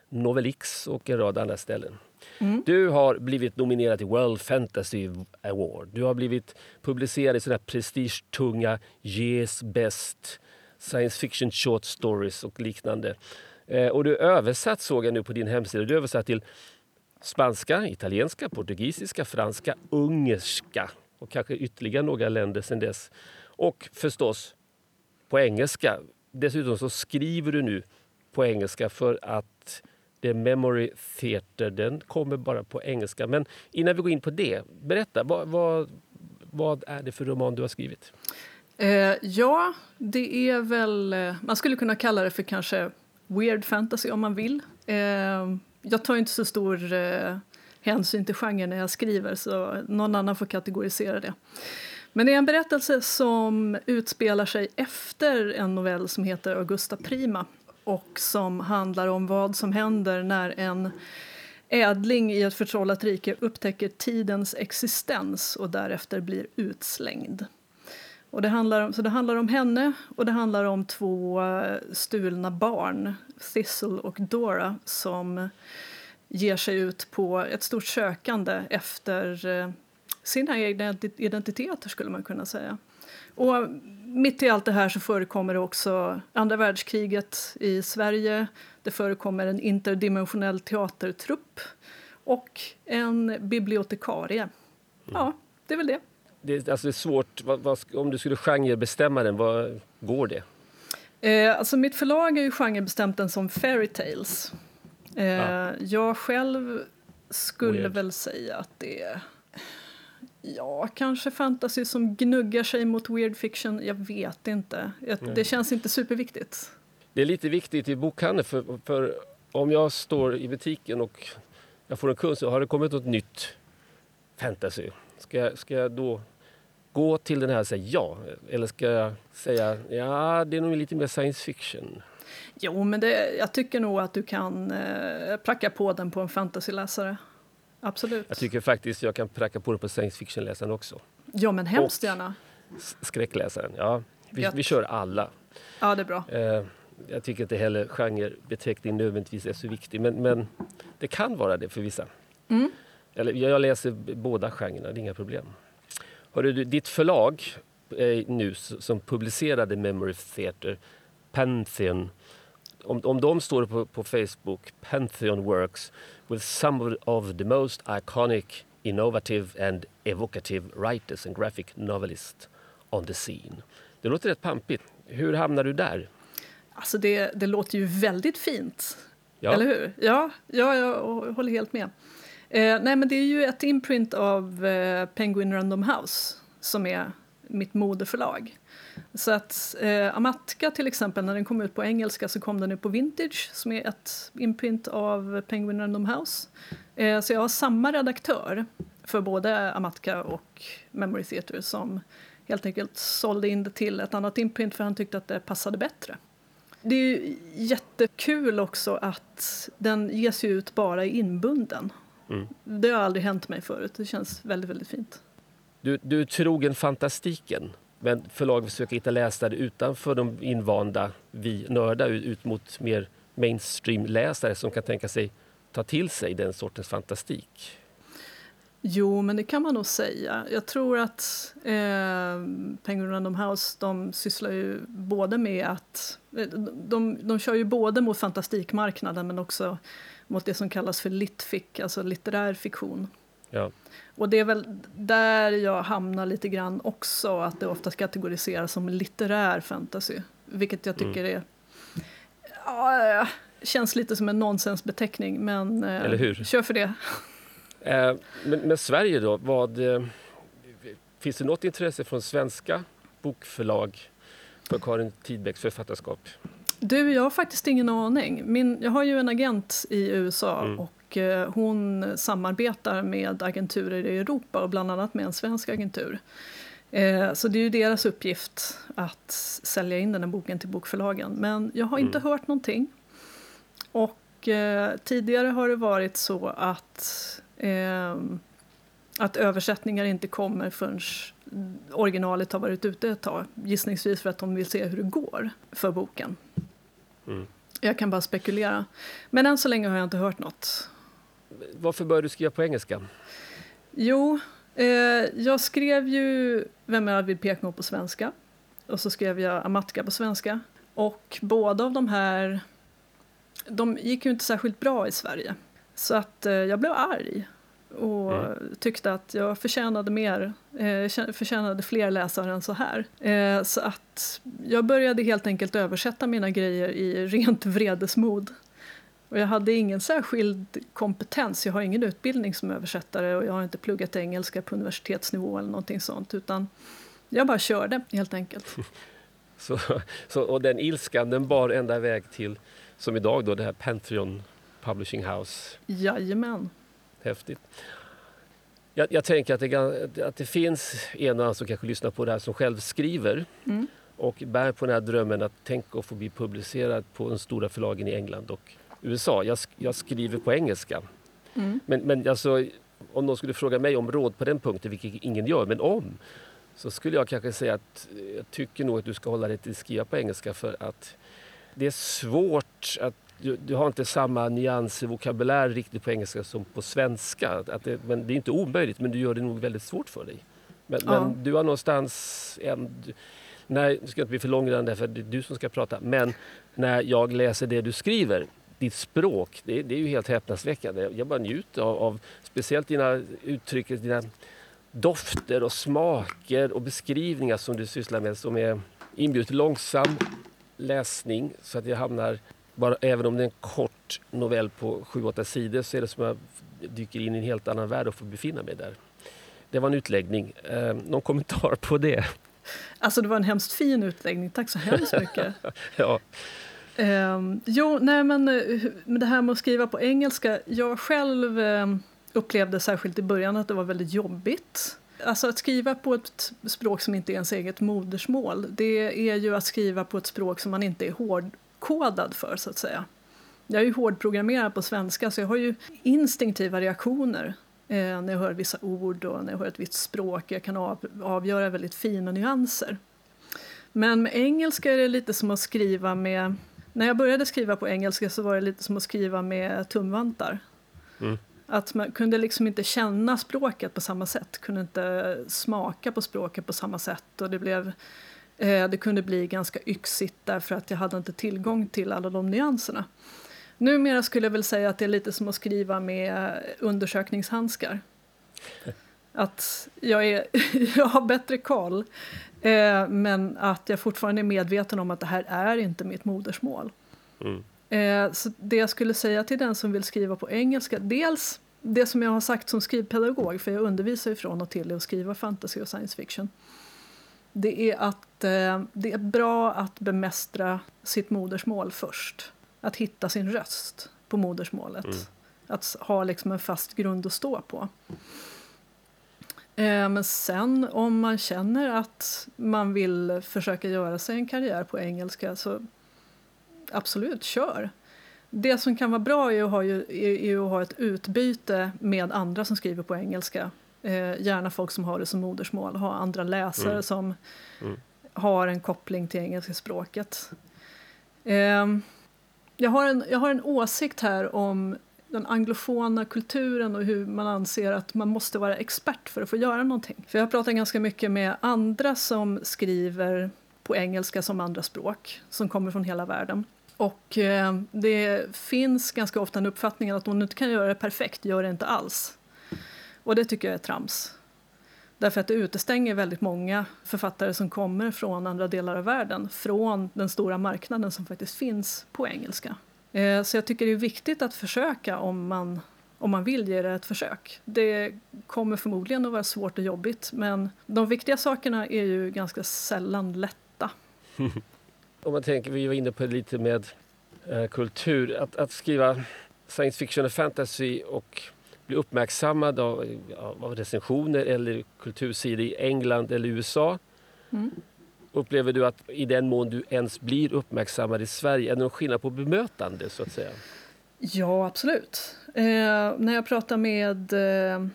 Novellix och en rad andra ställen. Mm. Du har blivit nominerad till World Fantasy Award. Du har blivit publicerad i sådana prestigetunga Yes Best, Science Fiction Short Stories och liknande. Eh, och du är översatt såg jag nu på din hemsida. Du är översatt till spanska, italienska, portugisiska, franska, ungerska och kanske ytterligare några länder sedan dess. Och förstås på engelska. Dessutom så skriver du nu på engelska för att The Memory Theatre den kommer bara på engelska. Men innan vi går in på det, berätta. Vad, vad, vad är det för roman du har skrivit? Eh, ja, det är väl... Eh, man skulle kunna kalla det för kanske weird fantasy om man vill. Eh, jag tar inte så stor eh, hänsyn till genren när jag skriver så någon annan får kategorisera det. Men det är en berättelse som utspelar sig efter en novell som heter Augusta Prima och som handlar om vad som händer när en ädling i ett förtrollat rike upptäcker tidens existens och därefter blir utslängd. Och det handlar, om- så det handlar om henne och det handlar om två stulna barn, Thistle och Dora som ger sig ut på ett stort sökande efter eh, sina egna identi- identiteter, skulle man kunna säga. Och mitt i allt det här så förekommer också andra världskriget i Sverige. Det förekommer en interdimensionell teatertrupp och en bibliotekarie. Ja, det är väl det. Det, är- alltså det är svårt. Vad, vad, om du skulle genrebestämma den, vad går det? Eh, alltså mitt förlag är ju genrebestämt den som fairy tales. Eh, Ja. Jag själv skulle Weird. väl säga att det är Ja, kanske fantasy som gnuggar sig mot weird fiction. Jag vet inte. Jag- Nej. Det känns inte superviktigt. Det är lite viktigt i bokhandeln för, för om jag står i butiken och jag får en kund så har det kommit något nytt fantasy. Ska jag, ska jag då gå till den här och säga ja? Eller ska jag säga ja, det är nog lite mer science fiction? Jo, men det, jag tycker nog att du kan eh, pracka på den på en fantasyläsare. absolut. Jag tycker faktiskt jag kan pracka på det på science fiction-läsaren också. Ja, men hemskt Och- gärna. Skräckläsaren, ja. Vi, vi kör alla. Ja, det är bra. Eh, jag tycker inte heller genrebeteckning nödvändigtvis är så viktig, men, men det kan vara det för vissa. Mm. Eller, jag läser båda genrerna, det är inga problem. Hörru, du, ditt förlag eh, nu som publicerade Memory Theatre, Pantheon, om, om de står på, på Facebook, Pantheon works with some of the most iconic, innovative and evocative writers and graphic novelists on the scene. Det låter rätt pampigt. Hur hamnar du där? Alltså det, det låter ju väldigt fint. Ja. Eller hur? Ja, ja jag håller helt med. Eh, nej, men det är ju ett imprint av eh, Penguin Random House som är mitt moderförlag. Så att eh, Amatka till exempel, när den kom ut på engelska så kom den ut på Vintage som är ett imprint av Penguin Random House. Eh, så jag har samma redaktör för både Amatka och Memory Theatre som helt enkelt sålde in det till ett annat imprint för han tyckte att det passade bättre. Det är ju jättekul också att den ges ut bara i inbunden. Mm. Det har aldrig hänt mig förut. Det känns väldigt, väldigt fint. Du, du är trogen fantastiken, men förlaget försöker hitta läsare utanför de invanda, vi nördar, ut mot mer mainstream-läsare som kan tänka sig ta till sig den sortens fantastik. Jo, men det kan man nog säga. Jag tror att eh, Penguin Random House de sysslar ju både med att... Eh, de, de kör ju både mot fantastikmarknaden men också mot det som kallas för litfic, alltså litterär fiktion. Ja. Och det är väl där jag hamnar lite grann också, att det ofta kategoriseras som litterär fantasy. Vilket jag tycker är... Ja, känns lite som en nonsensbeteckning, men eh, Eller hur? kör för det. Eh, men, men Sverige då, vad, eh, finns det något intresse från svenska bokförlag för Karin Tidbecks författarskap? Du, jag har faktiskt ingen aning. Min, jag har ju en agent i USA Mm. och eh, hon samarbetar med agenturer i Europa och bland annat med en svensk agentur. Eh, så det är ju deras uppgift att sälja in den här boken till bokförlagen. Men jag har inte Mm. hört någonting. Och eh, tidigare har det varit så att, eh, att översättningar inte kommer förrän originalet har varit ute ett tag. Gissningsvis för att de vill se hur det går för boken. Mm. Jag kan bara spekulera. Men än så länge har jag inte hört något. Varför började du skriva på engelska? Jo, eh, jag skrev ju Vem är Arvid Pekmo på svenska. Och så skrev jag Amatka på svenska. Och båda av de här, de gick ju inte särskilt bra i Sverige. Så att eh, jag blev arg och Mm. tyckte att jag förtjänade mer, eh, förtjänade fler läsare än så här. Eh, så att jag började helt enkelt översätta mina grejer i rent vredesmod. Och jag hade ingen särskild kompetens, jag har ingen utbildning som översättare och jag har inte pluggat engelska på universitetsnivå eller någonting sånt utan jag bara körde helt enkelt. Så, så, och den ilskan den bar ända iväg till, som idag, då, det här Pantheon Publishing House. Jajamän. Häftigt. Jag, jag tänker att det, att det finns en och annan som kanske lyssnar på det här som själv skriver Mm. och bär på den här drömmen att tänka att få bli publicerad på de stora förlagen i England och USA. Jag, jag skriver på engelska. Mm. Men, men alltså, om någon skulle fråga mig om råd på den punkten, vilket ingen gör, men om, så skulle jag kanske säga att eh, jag tycker nog att du ska hålla dig till skriva på engelska för att det är svårt att du, du har inte samma nyanser, vokabulär riktigt på engelska som på svenska. Att det, men det är inte omöjligt, men du gör det nog väldigt svårt för dig. Men, Ja. men du har någonstans... En, nej, nu ska jag inte bli för långrandig för det är du som ska prata. Men när jag läser det du skriver, ditt språk, det, det är ju helt häpnadsväckande. Jag bara njuter av, av speciellt dina uttryck, dina dofter och smaker och beskrivningar som du sysslar med som är inbjuder till långsam läsning så att jag hamnar, bara, även om det är en kort novell på 7-8 sidor så är det som att jag dyker in i en helt annan värld och får befinna mig där. Det var en utläggning. Eh, någon kommentar på det? Alltså det var en hemskt fin utläggning, tack så hemskt mycket. Ja. Um, jo, nej eh, men det här med att skriva på engelska. Jag själv eh, upplevde särskilt i början att det var väldigt jobbigt. Alltså att skriva på ett språk som inte är ens eget modersmål, det är ju att skriva på ett språk som man inte är hårdkodad för så att säga. Jag är ju hårdprogrammerad på svenska så jag har ju instinktiva reaktioner Eh, när jag hör vissa ord och när jag hör ett visst språk. Jag kan av, avgöra väldigt fina nyanser. Men med engelska är det lite som att skriva med... När jag började skriva på engelska så var det lite som att skriva med tumvantar. Mm. Att man kunde liksom inte känna språket på samma sätt, kunde inte smaka på språket på samma sätt. Och det, blev, eh, det kunde bli ganska yxigt därför att jag hade inte tillgång till alla de nyanserna. Numera skulle jag väl säga att det är lite som att skriva med undersökningshandskar. Att jag, är, jag har bättre koll, eh, men att jag fortfarande är medveten om att det här är inte mitt modersmål. Mm. Eh, så det jag skulle säga till den som vill skriva på engelska, dels det som jag har sagt som skrivpedagog, för jag undervisar ju från och till i att skriva fantasy och science fiction. Det är att eh, det är bra att bemästra sitt modersmål först. Att hitta sin röst på modersmålet. Mm. Att ha liksom en fast grund att stå på. Eh, men sen om man känner att man vill försöka göra sig en karriär på engelska så absolut, kör. Det som kan vara bra är att ha, ju, är, är att ha ett utbyte med andra som skriver på engelska. Eh, gärna folk som har det som modersmål, ha andra läsare Mm. som Mm. har en koppling till engelska språket. Eh, jag, har en, jag har en åsikt här om den anglofona kulturen och hur man anser att man måste vara expert för att få göra någonting. För jag har pratat ganska mycket med andra som skriver på engelska som andra språk, som kommer från hela världen. Och eh, det finns ganska ofta en uppfattning att om du inte kan göra det perfekt, gör det inte alls. Och det tycker jag är trams. Därför att det utestänger väldigt många författare som kommer från andra delar av världen från den stora marknaden som faktiskt finns på engelska. Eh, så jag tycker det är viktigt att försöka om man, om man vill ge det ett försök. Det kommer förmodligen att vara svårt och jobbigt men de viktiga sakerna är ju ganska sällan lätta. Om man tänker, vi var inne på det lite med eh, kultur, att, att skriva science fiction och fantasy och bli uppmärksammad av, av recensioner eller kultursidor i England eller USA. Mm. Upplever du att i den mån du ens blir uppmärksammad i Sverige, är det någon skillnad på bemötande så att säga? Ja, absolut. Eh, när jag pratar med eh,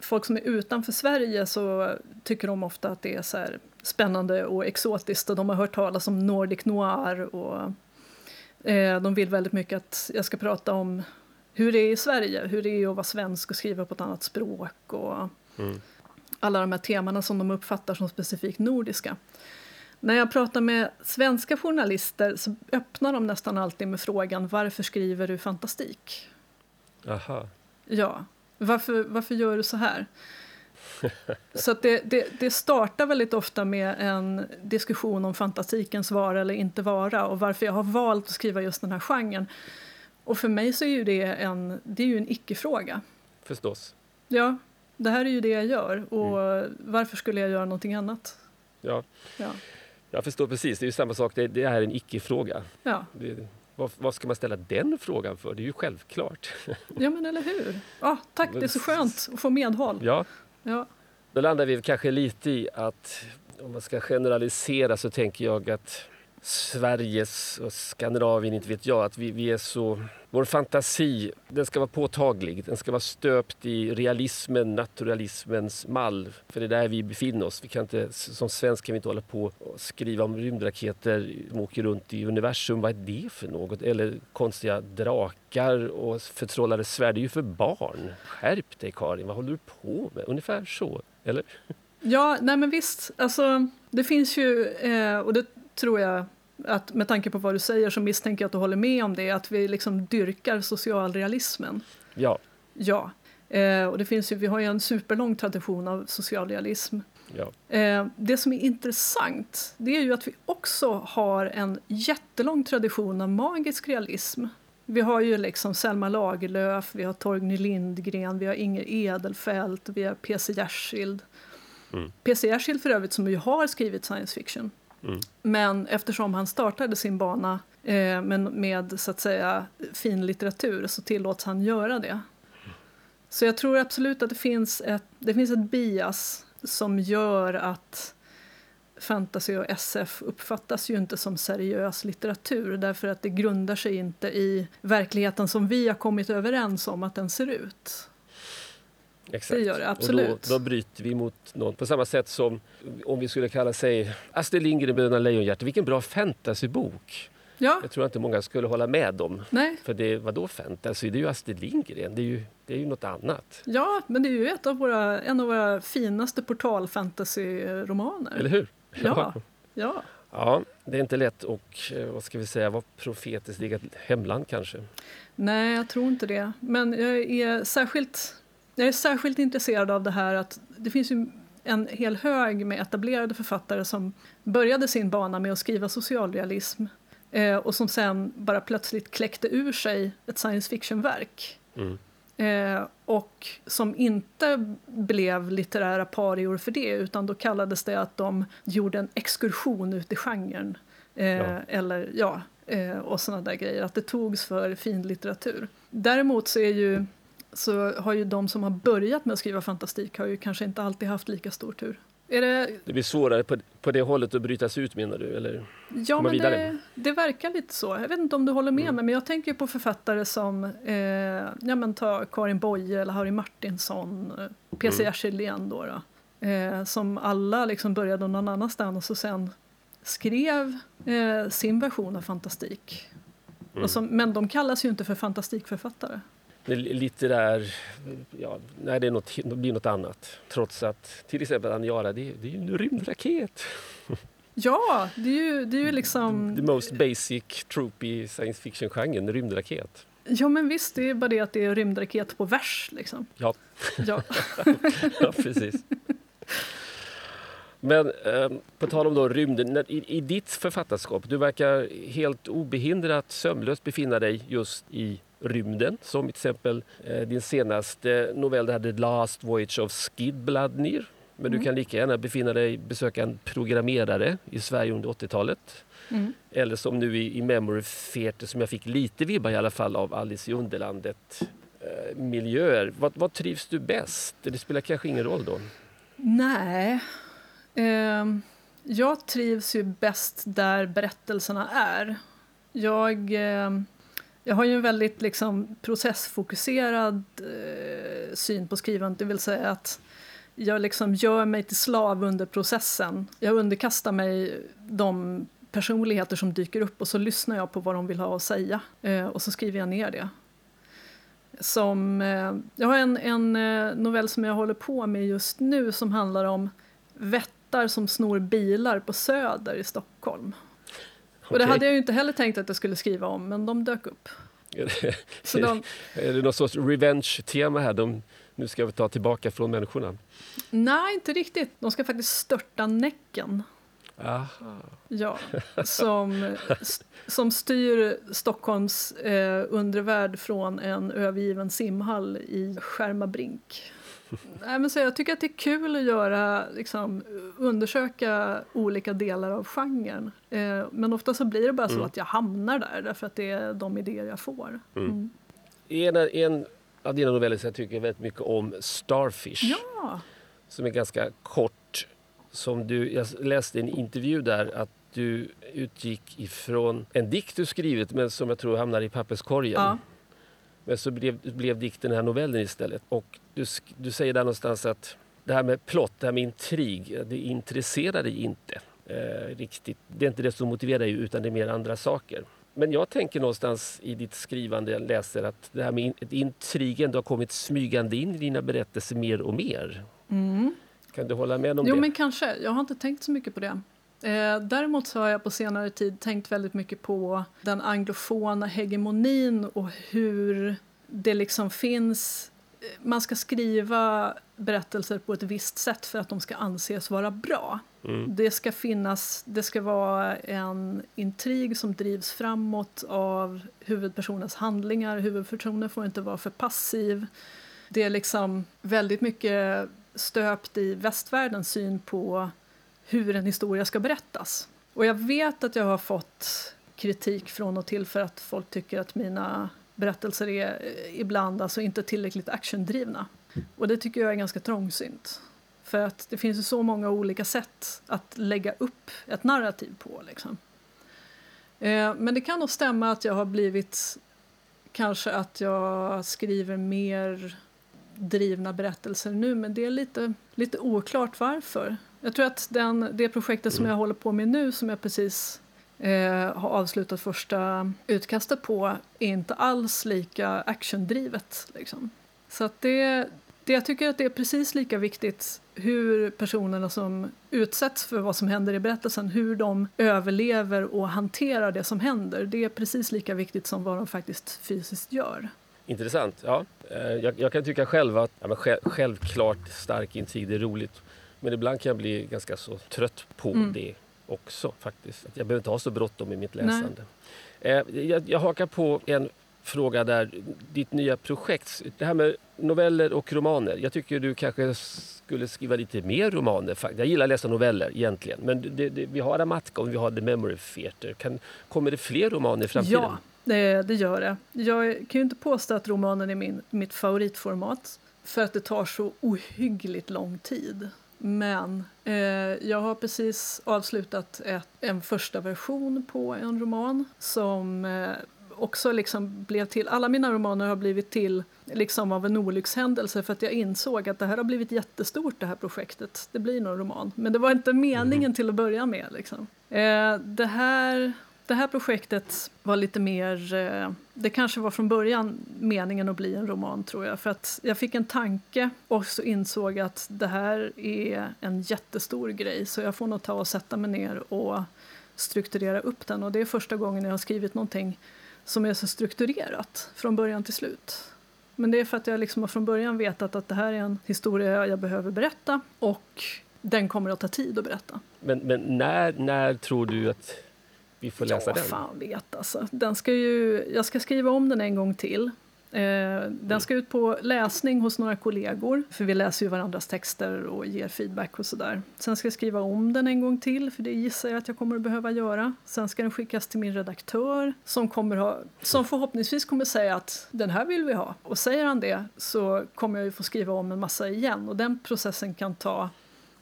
folk som är utanför Sverige så tycker de ofta att det är så spännande och exotiskt och de har hört talas om Nordic noir och eh, de vill väldigt mycket att jag ska prata om hur det är i Sverige, hur det är att vara svensk och skriva på ett annat språk och Mm. alla de här temana som de uppfattar som specifikt nordiska. När jag pratar med svenska journalister så öppnar de nästan alltid med frågan varför skriver du fantastik? Aha. Ja, varför, varför gör du så här? Så det, det, det startar väldigt ofta med en diskussion om fantastikens vara eller inte vara och varför jag har valt att skriva just den här genren. Och för mig så är ju det en, det är ju en icke-fråga. Förstås. Ja, det här är ju det jag gör och varför skulle jag göra någonting annat? Ja. Ja, Jag förstår precis, det är ju samma sak, det, det är en icke-fråga. ja. Det, vad, vad ska man ställa den frågan för? Det är ju självklart. ja men eller hur? Ja, tack, det är så skönt att få medhåll. Ja, Ja, Då landar vi kanske lite i att om man ska generalisera så tänker jag att Sveriges och Skandinavien, inte vet jag, att vi, vi är så... Vår fantasi, den ska vara påtaglig. Den ska vara stöpt i realismen, naturalismens mall. För det är där vi befinner oss. Vi kan inte, som svensk kan vi inte hålla på och skriva om rymdraketer som åker runt i universum. Vad är det för något? Eller konstiga drakar och förtrollade svärd. Det är ju för barn. Skärp dig Karin, vad håller du på med? Ungefär så, eller? Ja, nej men visst. Alltså, det finns ju, eh, och det tror jag att med tanke på vad du säger så misstänker jag att du håller med om det, att vi liksom dyrkar socialrealismen. Ja, Ja. Eh, och det finns ju, vi har ju en superlång tradition av socialrealism. ja. Eh, det som är intressant det är ju att vi också har en jättelång tradition av magisk realism. Vi har ju liksom Selma Lagerlöf, vi har Torgny Lindgren, vi har Inger Edelfelt, vi har P.C. Jersild. Mm. P.C. Jersild för övrigt som ju har skrivit science fiction. Mm. Men eftersom han startade sin bana eh, med, med så att säga fin litteratur så tillåts han göra det. Så jag tror absolut att det finns ett, det finns ett bias som gör att fantasy och SF uppfattas ju inte som seriös litteratur därför att det grundar sig inte i verkligheten som vi har kommit överens om att den ser ut. Exakt. Det gör det, Och absolut. då, då bryter vi mot någon. På samma sätt som om vi skulle kalla sig Astrid Lindgren Bröderna Lejonhjärta. Vilken bra fantasybok! Ja, Jag tror inte många skulle hålla med om. nej. För det, vadå fantasy? Det är ju Astrid Lindgren. Det är ju, det är ju något annat. Ja, men det är ju ett av våra, en av våra finaste portal-fantasy-romaner. Eller hur? Ja. Ja. ja, det är inte lätt och eh, vad ska vi säga, vara profetiskt eget hemland kanske. Nej, jag tror inte det. Men jag är särskilt, jag är särskilt intresserad av det här att det finns ju en hel hög med etablerade författare som började sin bana med att skriva socialrealism eh, och som sen bara plötsligt kläckte ur sig ett science fiction-verk. Mm. Eh, och som inte blev litterära parior för det utan då kallades det att de gjorde en exkursion ut i genren. Eh, Ja. Eller ja, eh, och sådana där grejer. Att det togs för fin litteratur. Däremot så, är ju, så har ju de som har börjat med att skriva fantastik har ju kanske inte alltid haft lika stor tur. Är det, Det blir svårare på, på det hållet att brytas ut menar du? Eller? ja, men det, det verkar lite så. Jag vet inte om du håller med Mm. mig, men jag tänker på författare som eh, ja, men ta Karin Boye eller Harry Martinsson, eh, P.C. Mm. Jersild då, då eh, som alla liksom började någon annanstans och sen skrev eh, sin version av fantastik. Mm. Som, men de kallas ju inte för fantastikförfattare. Litterär... Ja, nej, det, är något, det blir något annat. Trots att till exempel Aniara, det, det är ju en rymdraket. Ja, det är ju, det är ju liksom... The most basic trope i science fiction-genren, rymdraket. Ja, men visst, det är bara det att det är rymdraket på vers. Liksom. Ja. Ja. Ja, precis. Men eh, på tal om då rymden, när, i, i ditt författarskap, du verkar helt obehindrat sömlöst befinna dig just i rymden. Som till exempel eh, din senaste novell, The Last Voyage of Skidbladnir. Men Mm. du kan lika gärna befinna dig, besöka en programmerare i Sverige under 80-talet. Mm. Eller som nu i, i Memory Theater som jag fick lite vibbar i alla fall av Alice i Underlandet. Eh, miljöer. Vad, vad trivs du bäst? Det spelar kanske ingen roll då? Nej. Ehm, jag trivs ju bäst där berättelserna är. Jag, ehm, jag har ju en väldigt liksom, processfokuserad eh, syn på skrivandet, det vill säga att jag liksom gör mig till slav under processen. Jag underkastar mig de personligheter som dyker upp och så lyssnar jag på vad de vill ha att säga eh, och så skriver jag ner det. Som, eh, jag har en, en eh, novell som jag håller på med just nu som handlar om vättar som snor bilar på Söder i Stockholm. Och det hade jag ju inte heller tänkt att jag skulle skriva om, men de dök upp. Så de, Är det någon sorts revenge-tema här? De, nu ska vi ta tillbaka från människorna. nej, inte riktigt. De ska faktiskt störta Näcken. Aha. Ja, som, som styr Stockholms eh, undervärld från en övergiven simhall i Skärmarbrink. Nej, men så jag tycker att det är kul att göra, liksom, undersöka olika delar av genren. Eh, men ofta så blir det bara så Mm. att jag hamnar där därför att det är de idéer jag får. Mm. Mm. En, en av dina noveller som jag tycker väldigt mycket om, Starfish, Ja, som är ganska kort. Som du, jag läste en intervju där att du utgick ifrån en dikt du skrivit men som jag tror hamnar i papperskorgen. ja. Men så blev, blev dikten den här novellen istället. Och du, du säger där någonstans att det här med plott, det här med intrig, det intresserar dig inte eh, riktigt. Det är inte det som motiverar dig utan det är mer andra saker. Men jag tänker någonstans i ditt skrivande, jag läser att det här med intrigen, du har kommit smygande in i dina berättelser mer och mer. Mm. Kan du hålla med om Jo, det? men kanske. Jag har inte tänkt så mycket på det. Eh, däremot så har jag på senare tid tänkt väldigt mycket på den anglofona hegemonin och hur det liksom finns... Man ska skriva berättelser på ett visst sätt för att de ska anses vara bra. Mm. Det ska finnas, det ska vara en intrig som drivs framåt av huvudpersonens handlingar. Huvudpersonen får inte vara för passiv. Det är liksom väldigt mycket stöpt i västvärldens syn på hur en historia ska berättas. Och jag vet att jag har fått kritik från och till för att folk tycker att mina berättelser är eh, ibland alltså inte tillräckligt actiondrivna. Och det tycker jag är ganska trångsynt. För att det finns ju så många olika sätt att lägga upp ett narrativ på. Liksom. Eh, men det kan nog stämma att jag har blivit kanske att jag skriver mer drivna berättelser nu men det är lite, lite oklart varför. Jag tror att den, det projektet som jag håller på med nu som jag precis eh, har avslutat första utkastet på är inte alls lika actiondrivet. Liksom. Så att det, det, jag tycker att det är precis lika viktigt hur personerna som utsätts för vad som händer i berättelsen, hur de överlever och hanterar det som händer. Det är precis lika viktigt som vad de faktiskt fysiskt gör. Intressant. Ja. Eh, Jag, jag kan tycka själv att ja, men själv, självklart stark intrig, det är roligt. Men ibland kan jag bli ganska så trött på Mm. det också faktiskt. Att Jag behöver inte ha så bråttom i mitt läsande. Eh, Jag, jag hakar på en fråga där, ditt nya projekt. Det här med noveller och romaner. Jag tycker du kanske skulle skriva lite mer romaner. Jag gillar att läsa noveller egentligen. Men det, det, vi har Amatka och vi har The Memory Theater. Kan, kommer det fler romaner i framtiden? Ja, det, det gör det. Jag kan ju inte påstå att romanen är min, mitt favoritformat för att det tar så ohyggligt lång tid. Men eh, jag har precis avslutat ett, en första version på en roman som eh, också liksom blev till. Alla mina romaner har blivit till liksom av en olyckshändelse för att jag insåg att det här har blivit jättestort det här projektet. Det blir någon roman. Men det var inte meningen till att börja med. Liksom. Eh, det här det här projektet var lite mer... Eh, det kanske var från början meningen att bli en roman, tror jag. För att jag fick en tanke och så insåg att det här är en jättestor grej så jag får nog ta och sätta mig ner och strukturera upp den. Och det är första gången jag har skrivit någonting som är så strukturerat från början till slut. Men det är för att jag liksom har från början vetat att det här är en historia jag behöver berätta och den kommer att ta tid att berätta. Men, men när, när tror du att vi får läsa ja, den? fan vet alltså. Den ska ju, jag ska skriva om den en gång till. Eh, den ska ut på läsning hos några kollegor, för vi läser ju varandras texter och ger feedback och sådär. Sen ska jag skriva om den en gång till, för det gissar jag att jag kommer att behöva göra. Sen ska den skickas till min redaktör som, kommer ha, som förhoppningsvis kommer säga att den här vill vi ha. Och säger han det så kommer jag ju få skriva om en massa igen och den processen kan ta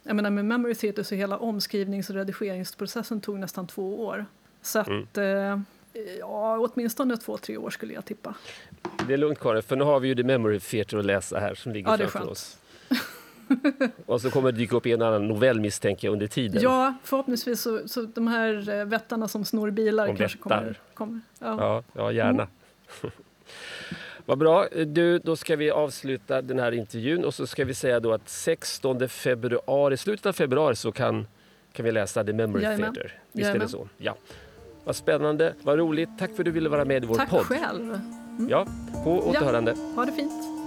jag menar med Memory Theatre så hela omskrivnings och redigeringsprocessen tog nästan två år. Så att, eh, ja, åtminstone två, tre år skulle jag tippa. Det är lugnt Karin, för nu har vi ju The Memory Theater att läsa här som ligger Ja, är framför oss. och så kommer det dyka upp en annan novell misstänker jag under tiden. Ja, förhoppningsvis så, så de här eh, vättarna som snor bilar kanske vättar. kommer. kommer. Ja. Ja, ja gärna. Vad bra. Du, då ska vi avsluta den här intervjun och så ska vi säga då att 16 februari, slutet av februari så kan, kan vi läsa The Memory Jajamän. Theater. Visst är Jajamän. det så? Ja. Vad spännande, vad roligt. Tack för att du ville vara med i vår Tack podd. själv. Ja, på återhörande. Ha det fint.